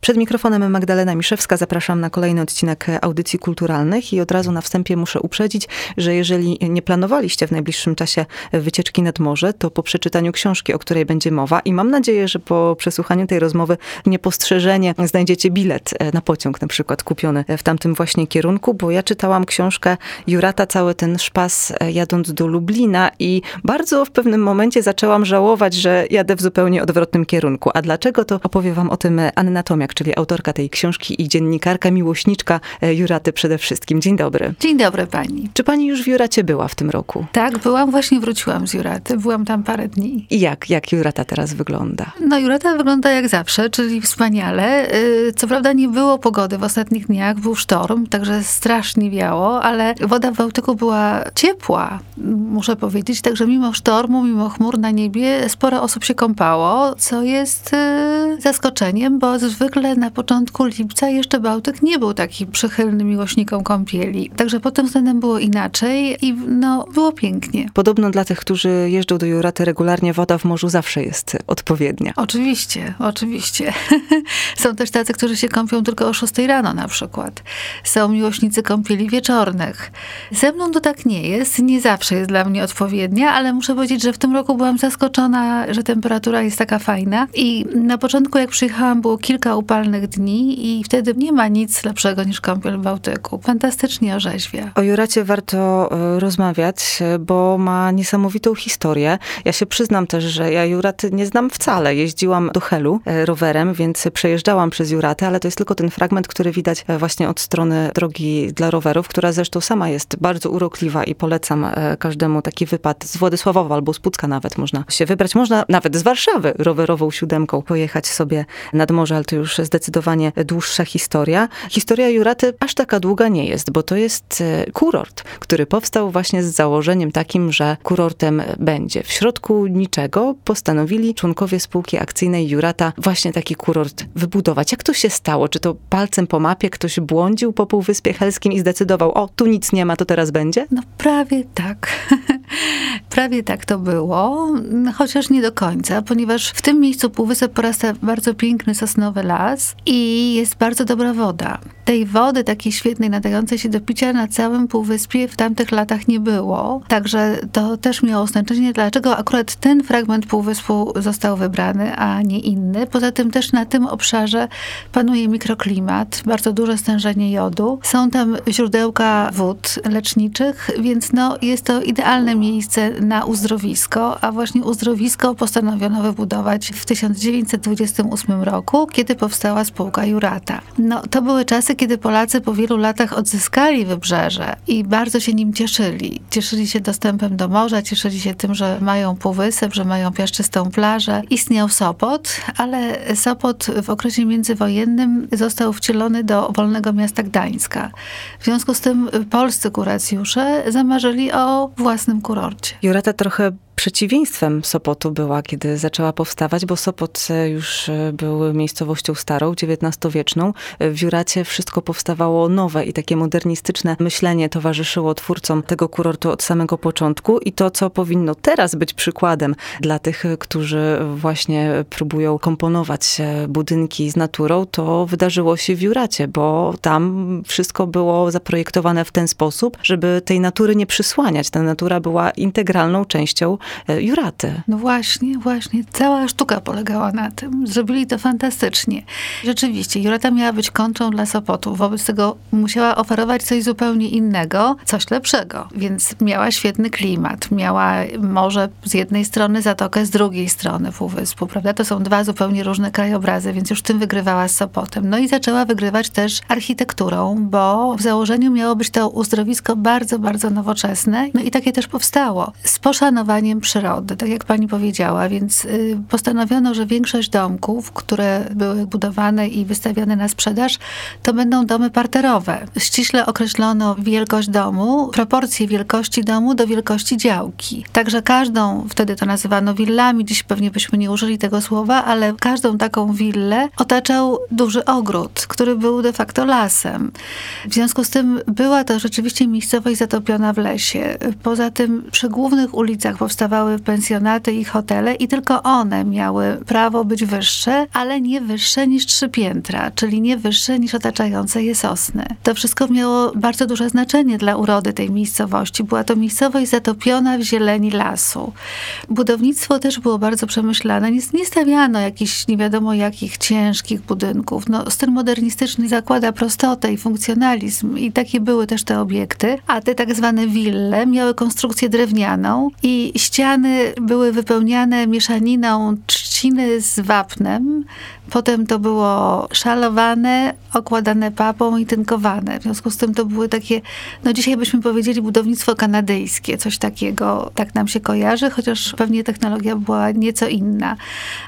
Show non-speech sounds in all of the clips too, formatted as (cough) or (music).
Przed mikrofonem Magdalena Miszewska zapraszam na kolejny odcinek audycji kulturalnych i od razu na wstępie muszę uprzedzić, że jeżeli nie planowaliście w najbliższym czasie wycieczki nad morze, to po przeczytaniu książki, o której będzie mowa i mam nadzieję, że po przesłuchaniu tej rozmowy niepostrzeżenie znajdziecie bilet na pociąg na przykład kupiony w tamtym właśnie kierunku, bo ja czytałam książkę Jurata, cały ten szpas jadąc do Lublina i bardzo w pewnym momencie zaczęłam żałować, że jadę w zupełnie odwrotnym kierunku. A dlaczego, to opowie wam o tym Anna Tomiak, czyli autorka tej książki i dziennikarka, miłośniczka Juraty przede wszystkim. Dzień dobry. Dzień dobry pani. Czy pani już w Juracie była w tym roku? Tak, byłam, właśnie wróciłam z Juraty. Byłam tam parę dni. I jak, jak Jurata teraz wygląda? No Jurata wygląda jak zawsze, czyli wspaniale. Co prawda nie było pogody w ostatnich dniach, był sztorm, także strasznie wiało, ale woda w Bałtyku była ciepła, muszę powiedzieć. Także mimo sztormu, mimo chmur na niebie, sporo osób się kąpało, co jest zaskoczeniem, bo zwykle na początku lipca jeszcze Bałtyk nie był taki przychylny miłośnikom kąpieli. Także pod tym względem było inaczej i no, było pięknie. Podobno dla tych, którzy jeżdżą do Juraty regularnie, woda w morzu zawsze jest odpowiednia. Oczywiście, oczywiście. (laughs) Są też tacy, którzy się kąpią tylko o 6 rano na przykład. Są miłośnicy kąpieli wieczornych. Ze mną to tak nie jest. Nie zawsze jest dla mnie odpowiednia, ale muszę powiedzieć, że w tym roku byłam zaskoczona, że temperatura jest taka fajna. I na początku, jak przyjechałam, było kilka upalnych dni i wtedy nie ma nic lepszego niż kąpiel w Bałtyku. Fantastycznie orzeźwia. O Juracie warto rozmawiać, bo ma niesamowitą historię. Ja się przyznam też, że ja Juraty nie znam wcale. Jeździłam do Helu rowerem, więc przejeżdżałam przez Juratę, ale to jest tylko ten fragment, który widać właśnie od strony drogi dla rowerów, która zresztą sama jest bardzo urokliwa i polecam każdemu taki wypad z Władysławowa albo z Pucka nawet można się wybrać. Można nawet z Warszawy rowerową siódemką pojechać sobie nad morze, ale to już zdecydowanie dłuższa historia. Historia Juraty aż taka długa nie jest, bo to jest kurort, który powstał właśnie z założeniem takim, że kurortem będzie. W środku niczego postanowili członkowie spółki akcyjnej Jurata właśnie taki kurort wybudować. Jak to się stało? Czy to palcem po mapie ktoś błądził po Półwyspie Helskim i zdecydował, o, tu nic nie ma, to teraz będzie? No prawie tak. (laughs) (laughs) prawie tak to było, chociaż nie do końca, ponieważ w tym miejscu Półwysep porasta bardzo piękny sosnowy las i jest bardzo dobra woda. Tej wody takiej świetnej, nadającej się do picia na całym Półwyspie w tamtych latach nie było. Także to też miało znaczenie, dlaczego akurat ten fragment Półwyspu został wybrany, a nie inny. Poza tym też na tym obszarze panuje mikroklimat, bardzo duże stężenie jodu. Są tam źródełka wód leczniczych, więc no, jest to idealne miejsce na uzdrowisko, a właśnie uzdrowisko postanowiono wybudować w 1928 roku, kiedy powstała spółka Jurata. No, to były czasy, kiedy Polacy po wielu latach odzyskali wybrzeże i bardzo się nim cieszyli. Cieszyli się dostępem do morza, cieszyli się tym, że mają półwysep, że mają piaszczystą plażę. Istniał Sopot, ale Sopot w okresie międzywojennym został wcielony do wolnego miasta Gdańska. W związku z tym polscy kuracjusze zamarzyli o własnym kurorcie. Jurata trochę przeciwieństwem Sopotu była, kiedy zaczęła powstawać, bo Sopot już był miejscowością starą, XIX-wieczną. W Juracie wszystko powstawało nowe i takie modernistyczne myślenie towarzyszyło twórcom tego kurortu od samego początku i to, co powinno teraz być przykładem dla tych, którzy właśnie próbują komponować budynki z naturą, to wydarzyło się w Juracie, bo tam wszystko było zaprojektowane w ten sposób, żeby tej natury nie przysłaniać. Ta natura była integralną częścią Juraty. No właśnie, właśnie. Cała sztuka polegała na tym. Zrobili to fantastycznie. Rzeczywiście, Jurata miała być kontrą dla Sopotu. Wobec tego musiała oferować coś zupełnie innego, coś lepszego. Więc miała świetny klimat. Miała morze z jednej strony, zatokę z drugiej strony półwyspu, prawda? To są dwa zupełnie różne krajobrazy, więc już tym wygrywała z Sopotem. No i zaczęła wygrywać też architekturą, bo w założeniu miało być to uzdrowisko bardzo, bardzo nowoczesne. No i takie też powstało. Z poszanowaniem przyrody, tak jak pani powiedziała, więc postanowiono, że większość domków, które były budowane i wystawiane na sprzedaż, to będą domy parterowe. Ściśle określono wielkość domu, proporcje wielkości domu do wielkości działki. Także każdą, wtedy to nazywano willami, dziś pewnie byśmy nie użyli tego słowa, ale każdą taką willę otaczał duży ogród, który był de facto lasem. W związku z tym była to rzeczywiście miejscowość zatopiona w lesie. Poza tym przy głównych ulicach powstawały powstawały pensjonaty i hotele i tylko one miały prawo być wyższe, ale nie wyższe niż trzy piętra, czyli nie wyższe niż otaczające je sosny. To wszystko miało bardzo duże znaczenie dla urody tej miejscowości. Była to miejscowość zatopiona w zieleni lasu. Budownictwo też było bardzo przemyślane. Nie, nie stawiano jakichś nie wiadomo jakich ciężkich budynków. No, styl modernistyczny zakłada prostotę i funkcjonalizm i takie były też te obiekty, a te tak zwane wille miały konstrukcję drewnianą i ściany były wypełniane mieszaniną trzciny z wapnem, Potem to było szalowane, okładane papą i tynkowane. W związku z tym to były takie, no dzisiaj byśmy powiedzieli budownictwo kanadyjskie, coś takiego, tak nam się kojarzy, chociaż pewnie technologia była nieco inna.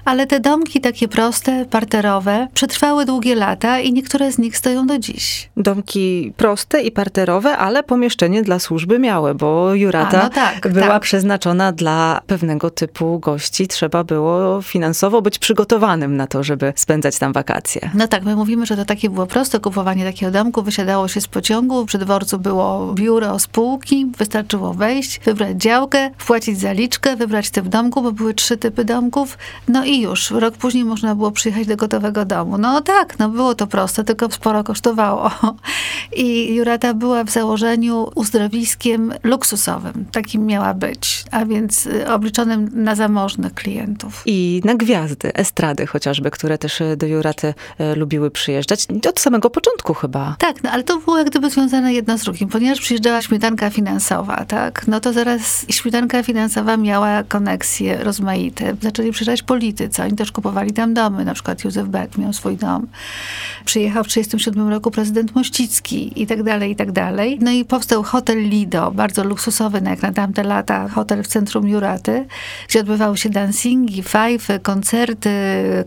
Ale te domki takie proste, parterowe, przetrwały długie lata i niektóre z nich stoją do dziś. Domki proste i parterowe, ale pomieszczenie dla służby miały, bo Jurata A, no tak, była tak. przeznaczona dla pewnego typu gości. Trzeba było finansowo być przygotowanym na to, żeby spędzać tam wakacje. No tak, my mówimy, że to takie było proste, kupowanie takiego domku, wysiadało się z pociągu, przy dworcu było biuro spółki, wystarczyło wejść, wybrać działkę, wpłacić zaliczkę, wybrać typ domku, bo były trzy typy domków, no i już. Rok później można było przyjechać do gotowego domu. No tak, no było to proste, tylko sporo kosztowało. I Jurata była w założeniu uzdrowiskiem luksusowym. Takim miała być, a więc y, obliczonym na zamożnych klientów. I na gwiazdy, estrady chociażby, które też e, do Juraty e, lubiły przyjeżdżać. Od samego początku chyba. Tak, no ale to było jak gdyby związane jedno z drugim, ponieważ przyjeżdżała śmietanka finansowa, tak? No to zaraz śmietanka finansowa miała koneksje rozmaite. Zaczęli przyjeżdżać politycy, oni też kupowali tam domy, na przykład Józef Beck miał swój dom. Przyjechał w 1937 roku prezydent Mościcki i tak dalej, i tak dalej. No i powstał hotel Lido, bardzo luksusowy, no jak na tamte lata, hotel w centrum Juraty, gdzie odbywały się dancingi, fajfy, koncerty,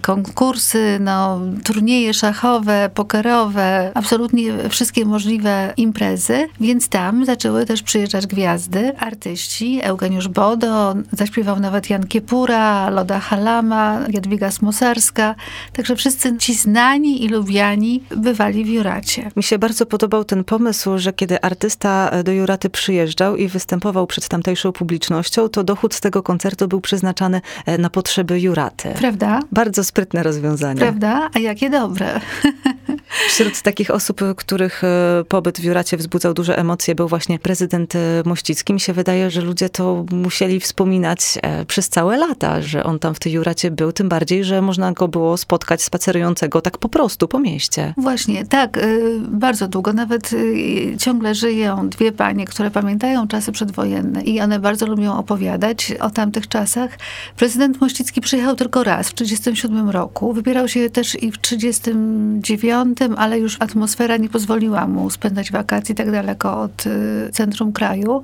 konkursy, no, turnieje szachowe, pokerowe, absolutnie wszystkie możliwe imprezy, więc tam zaczęły też przyjeżdżać gwiazdy, artyści, Eugeniusz Bodo, zaśpiewał nawet Jan Kiepura, Loda Halama, Jadwiga Smosarska, także wszyscy ci znani i lubiani bywali w Juracie. Mi się bardzo podobał ten pomysł, że kiedy artysta do Juraty przyjeżdżał i występował przed tamtejszą publicznością, to dochód z tego koncertu był przeznaczany e, na potrzeby Juraty. Prawda? Bardzo sprytne rozwiązanie. Prawda? A jakie dobre. (laughs) Wśród takich osób, których e, pobyt w Juracie wzbudzał duże emocje, był właśnie prezydent e, Mościcki. Mi się wydaje, że ludzie to musieli wspominać e, przez całe lata, że on tam w tej Juracie był, tym bardziej, że można go było spotkać spacerującego tak po prostu po mieście. Właśnie, tak, bardzo długo. Nawet ciągle żyją dwie panie, które pamiętają czasy przedwojenne i one bardzo lubią opowiadać o tamtych czasach. Prezydent Mościcki przyjechał tylko raz, w 1937 roku. Wybierał się też i w 1939, ale już atmosfera nie pozwoliła mu spędzać wakacji tak daleko od y, centrum kraju.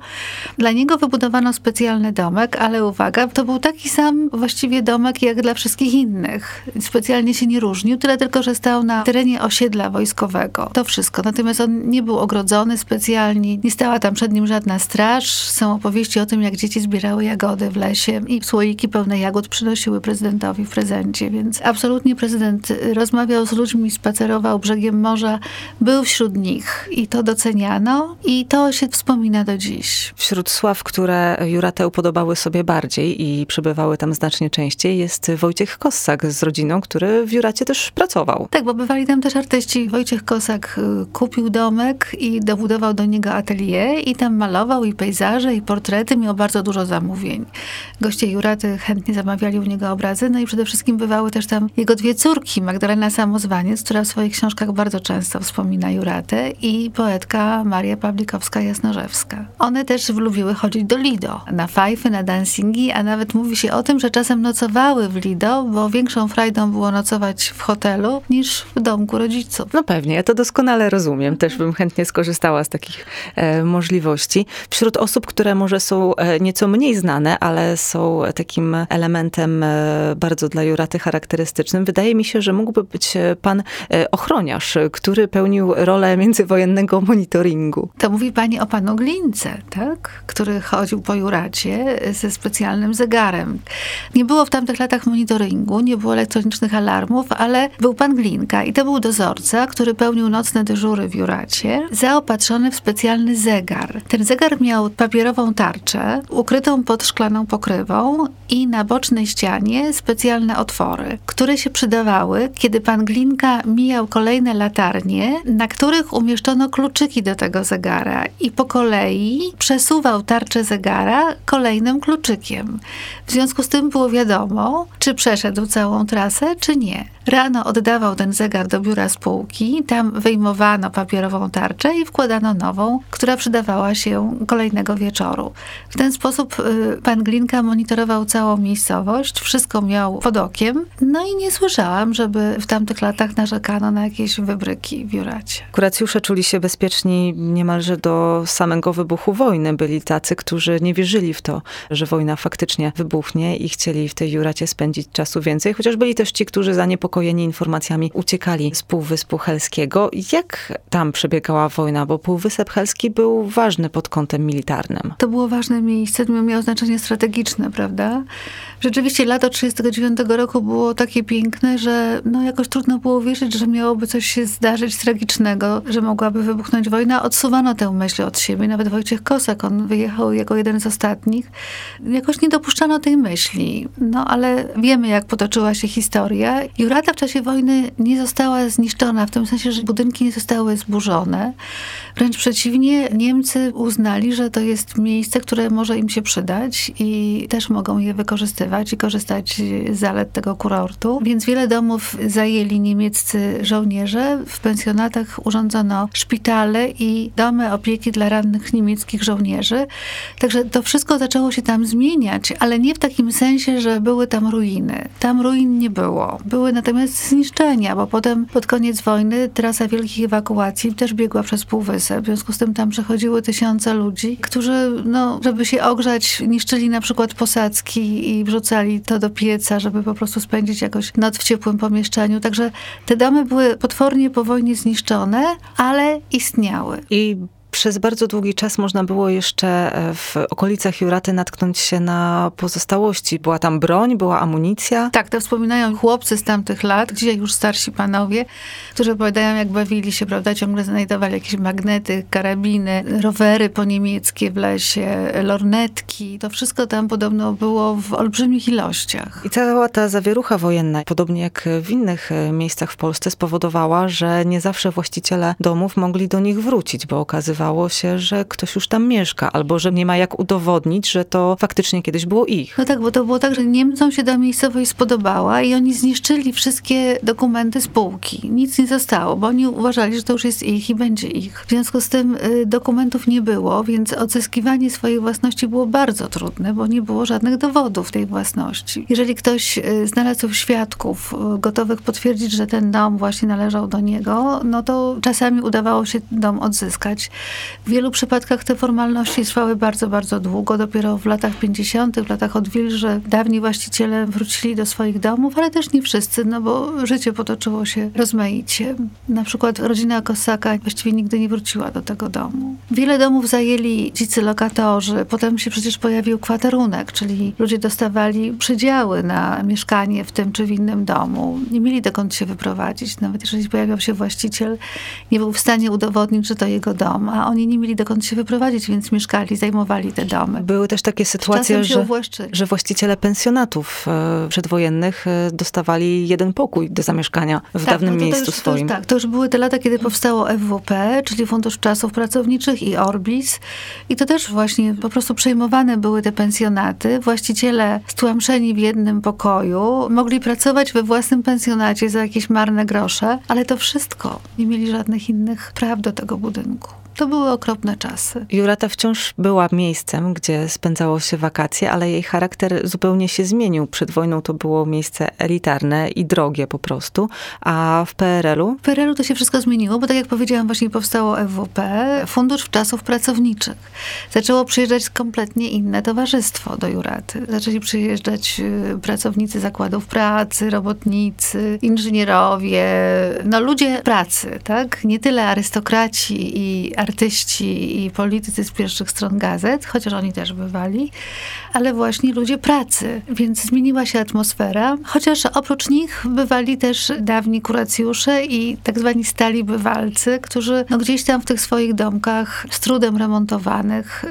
Dla niego wybudowano specjalny domek, ale uwaga, to był taki sam właściwie domek jak dla wszystkich innych. Specjalnie się nie różnił, tyle tylko, że stał na terenie osiedla wojskowego. To wszystko. Natomiast on nie był ogrodzony specjalnie, nie stała tam przed nim żadna straż. Są opowieści o tym, jak dzieci zbierały jagody w lesie i słoiki pełne jagód przynosiły prezydentowi w prezencie, więc absolutnie prezydent rozmawiał z ludźmi, spacerował brzegiem morza, był wśród nich i to doceniano i to się wspomina do dziś. Wśród sław, które Juratę upodobały sobie bardziej i przybywały tam znacznie częściej, jest Wojciech Kossak z rodziną, który w Juracie też pracował. Tak, bo bywali tam też artyści. Wojciech Kossak y, kupił domek i dobudował do niego atelier i tam malował i pejzaże, i portrety. Miał bardzo dużo zamówień. Goście Juraty chętnie zamawiali u niego obrazy, no i przede wszystkim bywały też tam jego dwie córki, Magdalena Samozwaniec, która w swoich książkach bardzo często wspomina Juratę i poetka Maria Pawlikowska-Jasnorzewska. One też lubiły chodzić do Lido, na fajfy, na dancingi, a nawet mówi się o tym, że czasem nocowały w Lido, bo większą frajdą było nocować w hotelu niż w domku rodziców. No pewnie, ja to doskonale rozumiem. Też bym chętnie skorzystała z takich e, możliwości. Wśród osób, które może są e, nieco mniej znane, ale są takim elementem e, bardzo dla Juraty charakterystycznym, wydaje mi się, że mógłby być pan ochroniarz, który pełnił rolę międzywojennego monitoringu. To mówi pani o panu Glince, tak? Który chodził po Juracie ze specjalnym zegarem. Nie było w tamtych latach monitoringu, nie było elektronicznych alarmów, ale był pan Glinka i to był dozorca, który pełnił nocne dyżury w Juracie, zaopatrzony w specjalny zegar. Ten zegar miał papierową tarczę, ukrytą pod szklaną pokrywą i na bocznej ścianie specjalne otwory, które się przydawały, kiedy pan Glinka mijał kolejne latarnie, na których umieszczono kluczyki do tego zegara i po kolei przesuwał tarczę zegara kolejnym kluczykiem. W związku z tym było wiadomo, czy przeszedł całą trasę, czy nie. Rano oddawał ten zegar do biura spółki, tam wyjmowano papierową tarczę i wkładano nową, która przydawała się kolejnego wieczoru. W ten sposób y, pan Glinka monitorował całą miejscowość, wszystko miał pod okiem, no i nie słyszałam, żeby w tamtych latach narzekano na jakieś wybryki w Juracie. Kuracjusze czuli się bezpieczni niemalże do samego wybuchu wojny. Byli tacy, którzy nie wierzyli w to, że wojna faktycznie wybuchnie i chcieli w tej Juracie spędzić czasu więcej, chociaż byli też ci, którzy zaniepokojeni informacjami uciekali z Półwyspu Helskiego. Jak tam przebiegała wojna? Bo Półwysep Helski był ważny pod kątem militarnym. To było ważne miejsce, miało znaczenie strategiczne, prawda? Rzeczywiście lato 1939 roku było takie piękne, że no jakoś trudno było wierzyć, że miałoby coś się zdarzyć tragicznego, że mogłaby wybuchnąć wojna. Odsuwano tę myśl od siebie. Nawet Wojciech Kosak, on wyjechał jako jeden z ostatnich. Jakoś nie dopuszczano tej myśli. No ale wiemy, jak potoczyła się historia. Jurata w czasie wojny nie została zniszczona, w tym sensie, że budynki nie zostały zburzone. Wręcz przeciwnie, Niemcy uznali, że to jest miejsce, które może im się przydać i też mogą je wykorzystywać i korzystać z zalet tego kurortu. Więc wiele domów zajęli niemieccy żołnierze. W pensjonatach urządzono szpitale i domy opieki dla rannych niemieckich żołnierzy. Także to wszystko zaczęło się tam zmieniać, ale nie w takim sensie, że były tam ruiny. Tam ruin nie było. Były natomiast zniszczenia, bo potem pod koniec wojny trasa wielkich ewakuacji też biegła przez Półwysep. W związku z tym tam przechodziły tysiące ludzi, którzy, no, żeby się ogrzać, niszczyli na przykład posadzki i wrzucali to do pieca, żeby po prostu spędzić jakoś noc w ciepłym pomieszczeniu. Także te domy były potwornie po wojnie zniszczone, ale istniały. I przez bardzo długi czas można było jeszcze e, w okolicach Juraty natknąć się na pozostałości. Była tam broń, była amunicja. Tak, to wspominają chłopcy z tamtych lat, dzisiaj już starsi panowie, którzy opowiadają, jak bawili się, prawda, ciągle znajdowali jakieś magnety, karabiny, rowery poniemieckie w lesie, lornetki. To wszystko tam podobno było w olbrzymich ilościach. I cała ta zawierucha wojenna, podobnie jak w innych e, miejscach w Polsce, spowodowała, że nie zawsze właściciele domów mogli do nich wrócić, bo okazywało okazywało się, że ktoś już tam mieszka, albo że nie ma jak udowodnić, że to faktycznie kiedyś było ich. No tak, bo to było tak, że Niemcom się ta miejscowość spodobała i oni zniszczyli wszystkie dokumenty spółki. Nic nie zostało, bo oni uważali, że to już jest ich i będzie ich. W związku z tym y, dokumentów nie było, więc odzyskiwanie swojej własności było bardzo trudne, bo nie było żadnych dowodów tej własności. Jeżeli ktoś y, znalazł świadków y, gotowych potwierdzić, że ten dom właśnie należał do niego, no to czasami udawało się dom odzyskać. W wielu przypadkach te formalności trwały bardzo, bardzo długo. Dopiero w latach 50., w latach odwilży, dawni właściciele wrócili do swoich domów, ale też nie wszyscy, no bo życie potoczyło się rozmaicie. Na przykład rodzina Kosaka właściwie nigdy nie wróciła do tego domu. Wiele domów zajęli dzicy lokatorzy. Potem się przecież pojawił kwaterunek, czyli ludzie dostawali przydziały na mieszkanie w tym czy w innym domu. Nie mieli dokąd się wyprowadzić. Nawet jeżeli pojawiał się właściciel, nie był w stanie udowodnić, że to jego dom, a oni nie mieli dokąd się wyprowadzić, więc mieszkali, zajmowali te domy. Były też takie sytuacje, że, że właściciele pensjonatów e, przedwojennych e, dostawali jeden pokój do zamieszkania w tak, dawnym no miejscu już, swoim. To, tak, to już były te lata, kiedy powstało FWP, czyli Fundusz Czasów Pracowniczych i Orbis. I to też właśnie po prostu przejmowane były te pensjonaty. Właściciele stłamszeni w jednym pokoju mogli pracować we własnym pensjonacie za jakieś marne grosze, ale to wszystko. Nie mieli żadnych innych praw do tego budynku. To były okropne czasy. Jurata wciąż była miejscem, gdzie spędzało się wakacje, ale jej charakter zupełnie się zmienił. Przed wojną to było miejsce elitarne i drogie po prostu, a w PRL-u? W PRL-u to się wszystko zmieniło, bo tak jak powiedziałam, właśnie powstało FWP, Fundusz Czasów Pracowniczych. Zaczęło przyjeżdżać kompletnie inne towarzystwo do Juraty. Zaczęli przyjeżdżać y, pracownicy zakładów pracy, robotnicy, inżynierowie, no ludzie pracy, tak? Nie tyle arystokraci i artyści i politycy z pierwszych stron gazet, chociaż oni też bywali, ale właśnie ludzie pracy. Więc zmieniła się atmosfera, chociaż oprócz nich bywali też dawni kuracjusze i tak zwani stali bywalcy, którzy no, gdzieś tam w tych swoich domkach z trudem remontowanych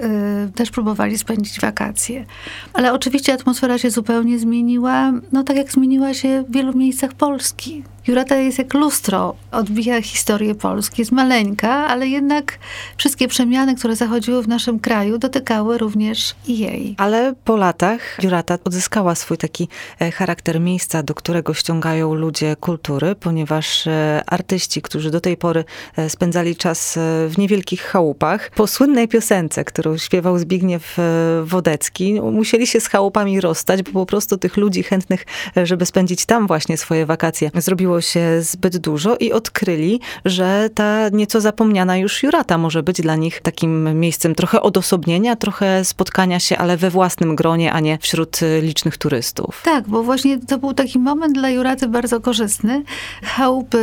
yy, też próbowali spędzić wakacje. Ale oczywiście atmosfera się zupełnie zmieniła, no tak jak zmieniła się w wielu miejscach Polski. Jurata jest jak lustro, odbija historię Polski. Jest maleńka, ale jednak wszystkie przemiany, które zachodziły w naszym kraju, dotykały również jej. Ale po latach Jurata odzyskała swój taki e, charakter miejsca, do którego ściągają ludzie kultury, ponieważ e, artyści, którzy do tej pory e, spędzali czas w niewielkich chałupach, po słynnej piosence, którą śpiewał Zbigniew Wodecki, musieli się z chałupami rozstać, bo po prostu tych ludzi chętnych, żeby spędzić tam właśnie swoje wakacje, zrobiło się zbyt dużo i odkryli, że ta nieco zapomniana już Jurata może być dla nich takim miejscem trochę odosobnienia, trochę spotkania się, ale we własnym gronie, a nie wśród y, licznych turystów. Tak, bo właśnie to był taki moment dla Juraty bardzo korzystny. Chałupy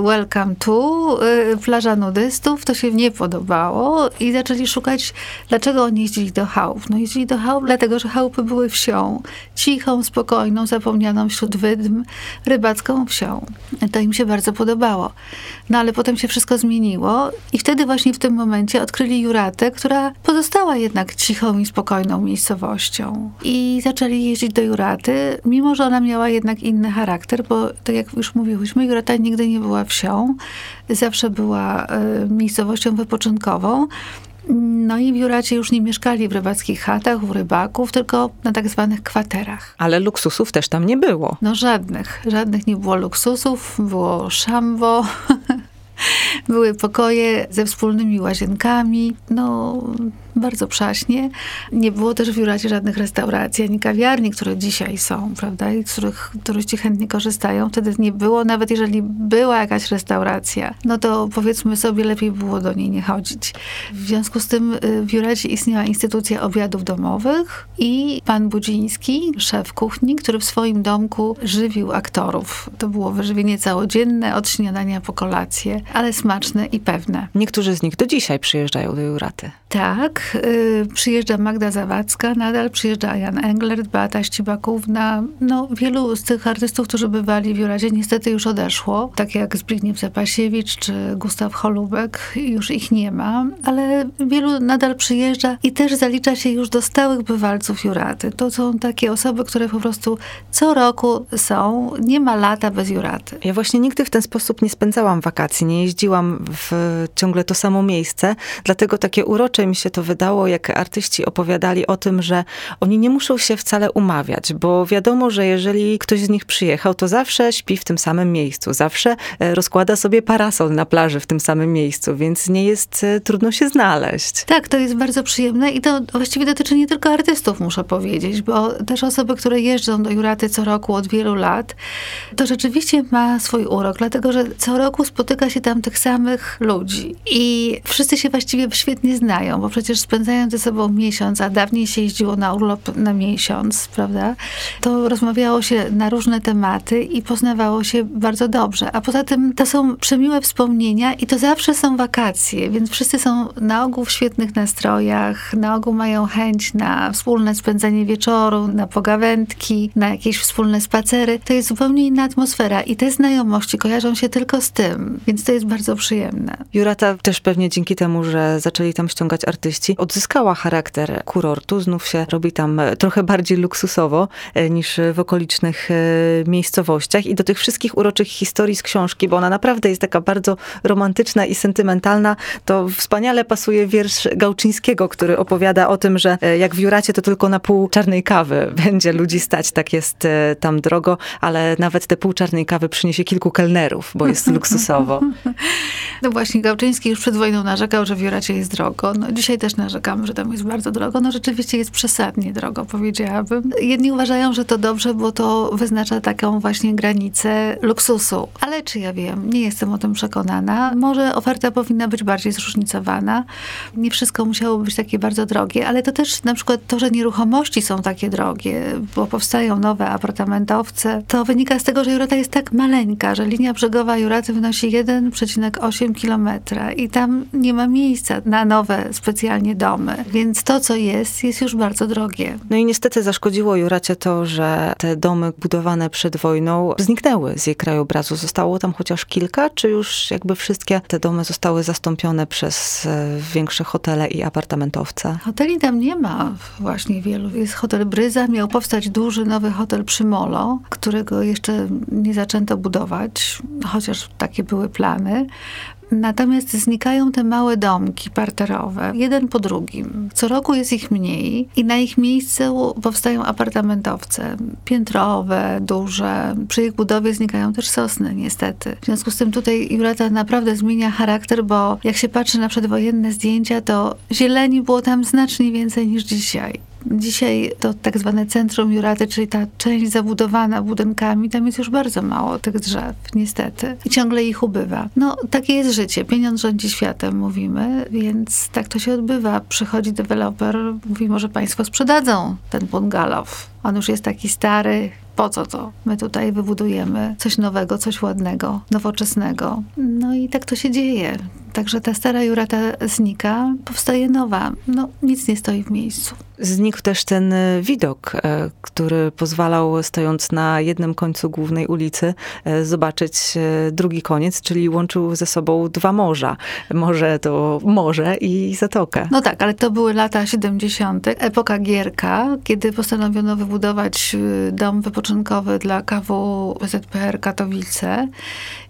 welcome to, y, plaża nudystów, to się nie podobało i zaczęli szukać, dlaczego oni jeździli do chałup. No jeździli do chałup, dlatego, że chałupy były wsią, cichą, spokojną, zapomnianą wśród wydm, rybacką wsią. To im się bardzo podobało. No ale potem się wszystko zmieniło i wtedy właśnie w tym momencie odkryli Juratę, która pozostała jednak cichą i spokojną miejscowością. I zaczęli jeździć do Juraty, mimo że ona miała jednak inny charakter, bo tak jak już mówiłyśmy, Jurata nigdy nie była wsią, zawsze była y, miejscowością wypoczynkową. No i w Juracie już nie mieszkali w rybackich chatach, u rybaków, tylko na tak zwanych kwaterach. Ale luksusów też tam nie było. No żadnych. Żadnych nie było luksusów. Było szambo, (laughs) były pokoje ze wspólnymi łazienkami. No bardzo przaśnie. Nie było też w Juracie żadnych restauracji, ani kawiarni, które dzisiaj są, prawda, i z których turyści chętnie korzystają. Wtedy nie było, nawet jeżeli była jakaś restauracja, no to powiedzmy sobie, lepiej było do niej nie chodzić. W związku z tym y, w Juracie istniała instytucja obiadów domowych i pan Budziński, szef kuchni, który w swoim domku żywił aktorów. To było wyżywienie całodzienne, od śniadania po kolację, ale smaczne i pewne. Niektórzy z nich do dzisiaj przyjeżdżają do Juraty. Tak, y, przyjeżdża Magda Zawadzka, nadal przyjeżdża Jan Englert, Beata Ścibakówna. No, wielu z tych artystów, którzy bywali w Juradzie, niestety już odeszło. Tak jak Zbigniew Zapasiewicz czy Gustaw Holubek, już ich nie ma. Ale wielu nadal przyjeżdża i też zalicza się już do stałych bywalców Juraty. To są takie osoby, które po prostu co roku są. Nie ma lata bez Juraty. Ja właśnie nigdy w ten sposób nie spędzałam wakacji. Nie jeździłam w ciągle to samo miejsce. Dlatego takie urocze mi się to wydało, jak artyści opowiadali o tym, że oni nie muszą się wcale umawiać, bo wiadomo, że jeżeli ktoś z nich przyjechał, to zawsze śpi w tym samym miejscu, zawsze e, rozkłada sobie parasol na plaży w tym samym miejscu, więc nie jest e, trudno się znaleźć. Tak, to jest bardzo przyjemne i to właściwie dotyczy nie tylko artystów, muszę powiedzieć, bo też osoby, które jeżdżą do Juraty co roku od wielu lat, to rzeczywiście ma swój urok, dlatego że co roku spotyka się tam tych samych ludzi i wszyscy się właściwie świetnie znają, bo przecież spędzają ze sobą miesiąc, a dawniej się jeździło na urlop na miesiąc, prawda? To rozmawiało się na różne tematy i poznawało się bardzo dobrze. A poza tym to są przemiłe wspomnienia i to zawsze są wakacje, więc wszyscy są na ogół w świetnych nastrojach, na ogół mają chęć na wspólne spędzanie wieczoru, na pogawędki, na jakieś wspólne spacery. To jest zupełnie inna atmosfera i te znajomości kojarzą się tylko z tym, więc to jest bardzo przyjemne. Jurata też pewnie dzięki temu, że zaczęli tam ściągać artyści, Wenecji odzyskała charakter kurortu. Znów się robi tam trochę bardziej luksusowo niż w okolicznych miejscowościach. I do tych wszystkich uroczych historii z książki, bo ona naprawdę jest taka bardzo romantyczna i sentymentalna, to wspaniale pasuje wiersz Gałczyńskiego, który opowiada o tym, że jak w Juracie to tylko na pół czarnej kawy (laughs) będzie ludzi stać, tak jest tam drogo, ale nawet te pół czarnej kawy przyniesie kilku kelnerów, bo jest (laughs) luksusowo. No właśnie, Gałczyński już przed wojną narzekał, że w Juracie jest drogo. No dzisiaj też narzekamy, że tam jest bardzo drogo. No rzeczywiście jest przesadnie drogo, powiedziałabym. Jedni uważają, że to dobrze, bo to wyznacza taką właśnie granicę luksusu. Ale czy ja wiem? Nie jestem o tym przekonana. Może oferta powinna być bardziej zróżnicowana. Nie wszystko musiało być takie bardzo drogie, ale to też na przykład to, że nieruchomości są takie drogie, bo powstają nowe apartamentowce, to wynika z tego, że Jurata jest tak maleńka, że linia brzegowa Juraty wynosi 1,8 kilometra i tam nie ma miejsca na nowe specjalnie domy. Więc to, co jest, jest już bardzo drogie. No i niestety zaszkodziło Juracie to, że te domy budowane przed wojną zniknęły z jej krajobrazu. Zostało tam chociaż kilka, czy już jakby wszystkie te domy zostały zastąpione przez e, większe hotele i apartamentowce? Hoteli tam nie ma właśnie wielu. Jest hotel Bryza, miał powstać duży nowy hotel przy Molo, którego jeszcze nie zaczęto budować, chociaż takie były plany. Natomiast znikają te małe domki parterowe, jeden po drugim. Co roku jest ich mniej i na ich miejscu powstają apartamentowce, piętrowe, duże. Przy ich budowie znikają też sosny, niestety. W związku z tym tutaj Jurata naprawdę zmienia charakter, bo jak się patrzy na przedwojenne zdjęcia, to zieleni było tam znacznie więcej niż dzisiaj. Dzisiaj to tak zwane centrum Juraty, czyli ta część zabudowana budynkami, tam jest już bardzo mało tych drzew, niestety. I ciągle ich ubywa. No, takie jest życie. Pieniądz rządzi światem, mówimy, więc tak to się odbywa. Przychodzi deweloper, mówi, może państwo sprzedadzą ten bungalow. On już jest taki stary, po co to? My tutaj wybudujemy coś nowego, coś ładnego, nowoczesnego. No i tak to się dzieje. Także ta stara Jurata znika, powstaje nowa. No, nic nie stoi w miejscu. Znikł też ten e, widok, e, który pozwalał, stojąc na jednym końcu głównej ulicy, e, zobaczyć drugi koniec, czyli łączył ze sobą dwa morza. Morze to morze i zatokę. No tak, ale to były lata 70., epoka Gierka, kiedy postanowiono wybudować dom wypoczynkowy dla KW ZPR Katowice.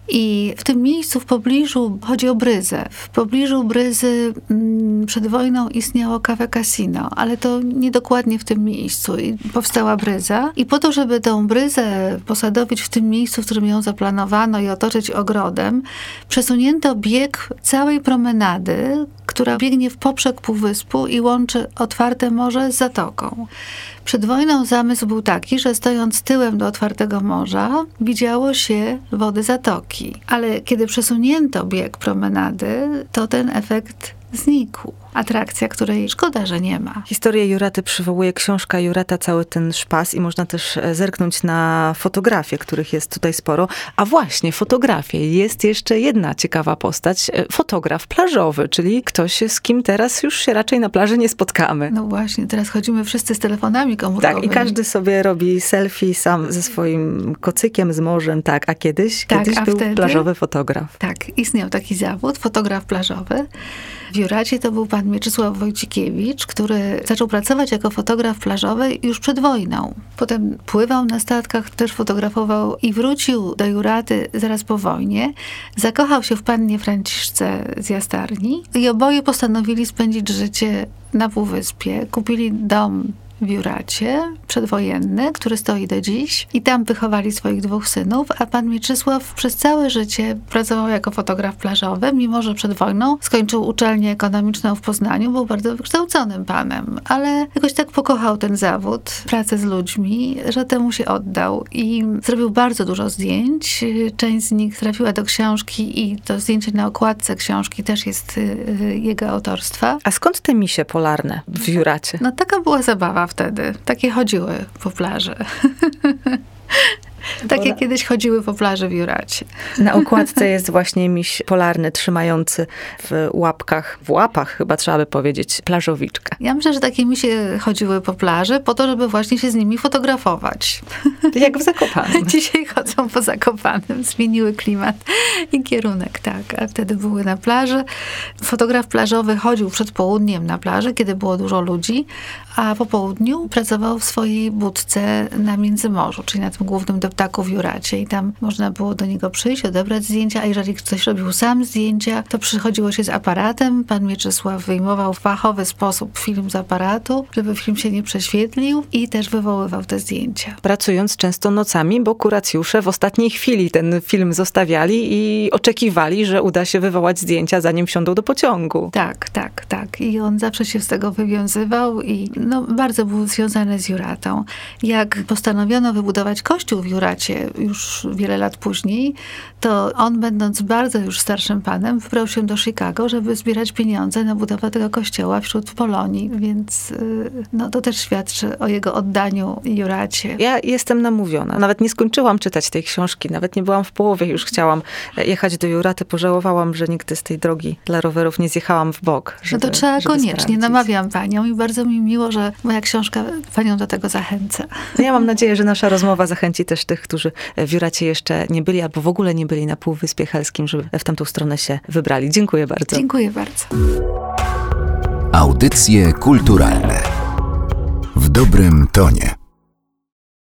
I w tym miejscu, w pobliżu, chodzi o Bryzę. W pobliżu Bryzy mm, przed wojną istniało kafe casino, ale to niedokładnie w tym miejscu. I powstała Bryza. I po to, żeby tę Bryzę posadowić w tym miejscu, w którym ją zaplanowano i otoczyć ogrodem, przesunięto bieg całej promenady, która biegnie w poprzek półwyspu i łączy otwarte morze z zatoką. Przed wojną zamysł był taki, że stojąc tyłem do otwartego morza, widziało się wody zatoki. Ale kiedy przesunięto bieg promenady, to ten efekt znikł atrakcja, której szkoda, że nie ma. Historię Juraty przywołuje książka Jurata, cały ten szpas i można też e, zerknąć na fotografie, których jest tutaj sporo. A właśnie, fotografie. Jest jeszcze jedna ciekawa postać. E, fotograf plażowy, czyli ktoś, z kim teraz już się raczej na plaży nie spotkamy. No właśnie, teraz chodzimy wszyscy z telefonami komórkowymi. Tak, i każdy sobie robi selfie sam ze swoim kocykiem, z morzem, tak. A kiedyś, tak, kiedyś a był wtedy, plażowy fotograf. Tak, istniał taki zawód, fotograf plażowy. W Juracie to był pan Mieczysław Wojcikiewicz, który zaczął pracować jako fotograf plażowy już przed wojną. Potem pływał na statkach, też fotografował i wrócił do Juraty zaraz po wojnie. Zakochał się w pannie Franciszce z Jastarni i oboje postanowili spędzić życie na Półwyspie. Kupili dom w Juracie przedwojenny, który stoi do dziś i tam wychowali swoich dwóch synów, a pan Mieczysław przez całe życie pracował jako fotograf plażowy, mimo że przed wojną skończył uczelnię ekonomiczną w Poznaniu, był bardzo wykształconym panem, ale jakoś tak pokochał ten zawód, pracę z ludźmi, że temu się oddał i zrobił bardzo dużo zdjęć. Część z nich trafiła do książki i to zdjęcie na okładce książki też jest y, y, jego autorstwa. A skąd te misie polarne w Juracie? No taka była zabawa wtedy. Takie chodziły po plaży. (laughs) (laughs) Takie kiedyś chodziły po plaży w Juracie. Na okładce jest właśnie miś polarny trzymający w łapkach, w łapach chyba trzeba by powiedzieć, plażowiczkę. Ja myślę, że takie misie chodziły po plaży po to, żeby właśnie się z nimi fotografować. Jak w Zakopanem. (laughs) Dzisiaj chodzą po Zakopanem, zmieniły klimat i kierunek, tak. A wtedy były na plaży. Fotograf plażowy chodził przed południem na plaży, kiedy było dużo ludzi, a po południu pracował w swojej budce na Międzymorzu, czyli na głównym doptaku w Juracie i tam można było do niego przyjść, odebrać zdjęcia, a jeżeli ktoś robił sam zdjęcia, to przychodziło się z aparatem. Pan Mieczysław wyjmował w fachowy sposób film z aparatu, żeby film się nie prześwietlił i też wywoływał te zdjęcia. Pracując często nocami, bo kuracjusze w ostatniej chwili ten film zostawiali i oczekiwali, że uda się wywołać zdjęcia, zanim wsiądą do pociągu. Tak, tak, tak. I on zawsze się z tego wywiązywał i no, bardzo był związany z Juratą. Jak postanowiono wybudować kościół w Juracie już wiele lat później, to on będąc bardzo już starszym panem, wybrał się do Chicago, żeby zbierać pieniądze na budowę tego kościoła wśród Polonii, więc y, no, to też świadczy o jego oddaniu Juracie. Ja jestem namówiona. Nawet nie skończyłam czytać tej książki, nawet nie byłam w połowie, już chciałam jechać do Juraty. Pożałowałam, że nigdy z tej drogi dla rowerów nie zjechałam w bok. Żeby, no to trzeba koniecznie. Sprawdzić. Namawiam panią i bardzo mi miło, że moja książka panią do tego zachęca. No ja mam nadzieję, że nasza rozmowa zachęci też tych, którzy w Juracie jeszcze nie byli, albo w ogóle nie byli na Półwyspie Helskim, żeby w tamtą stronę się wybrali. Dziękuję bardzo. Dziękuję bardzo. Audycje kulturalne w dobrym tonie.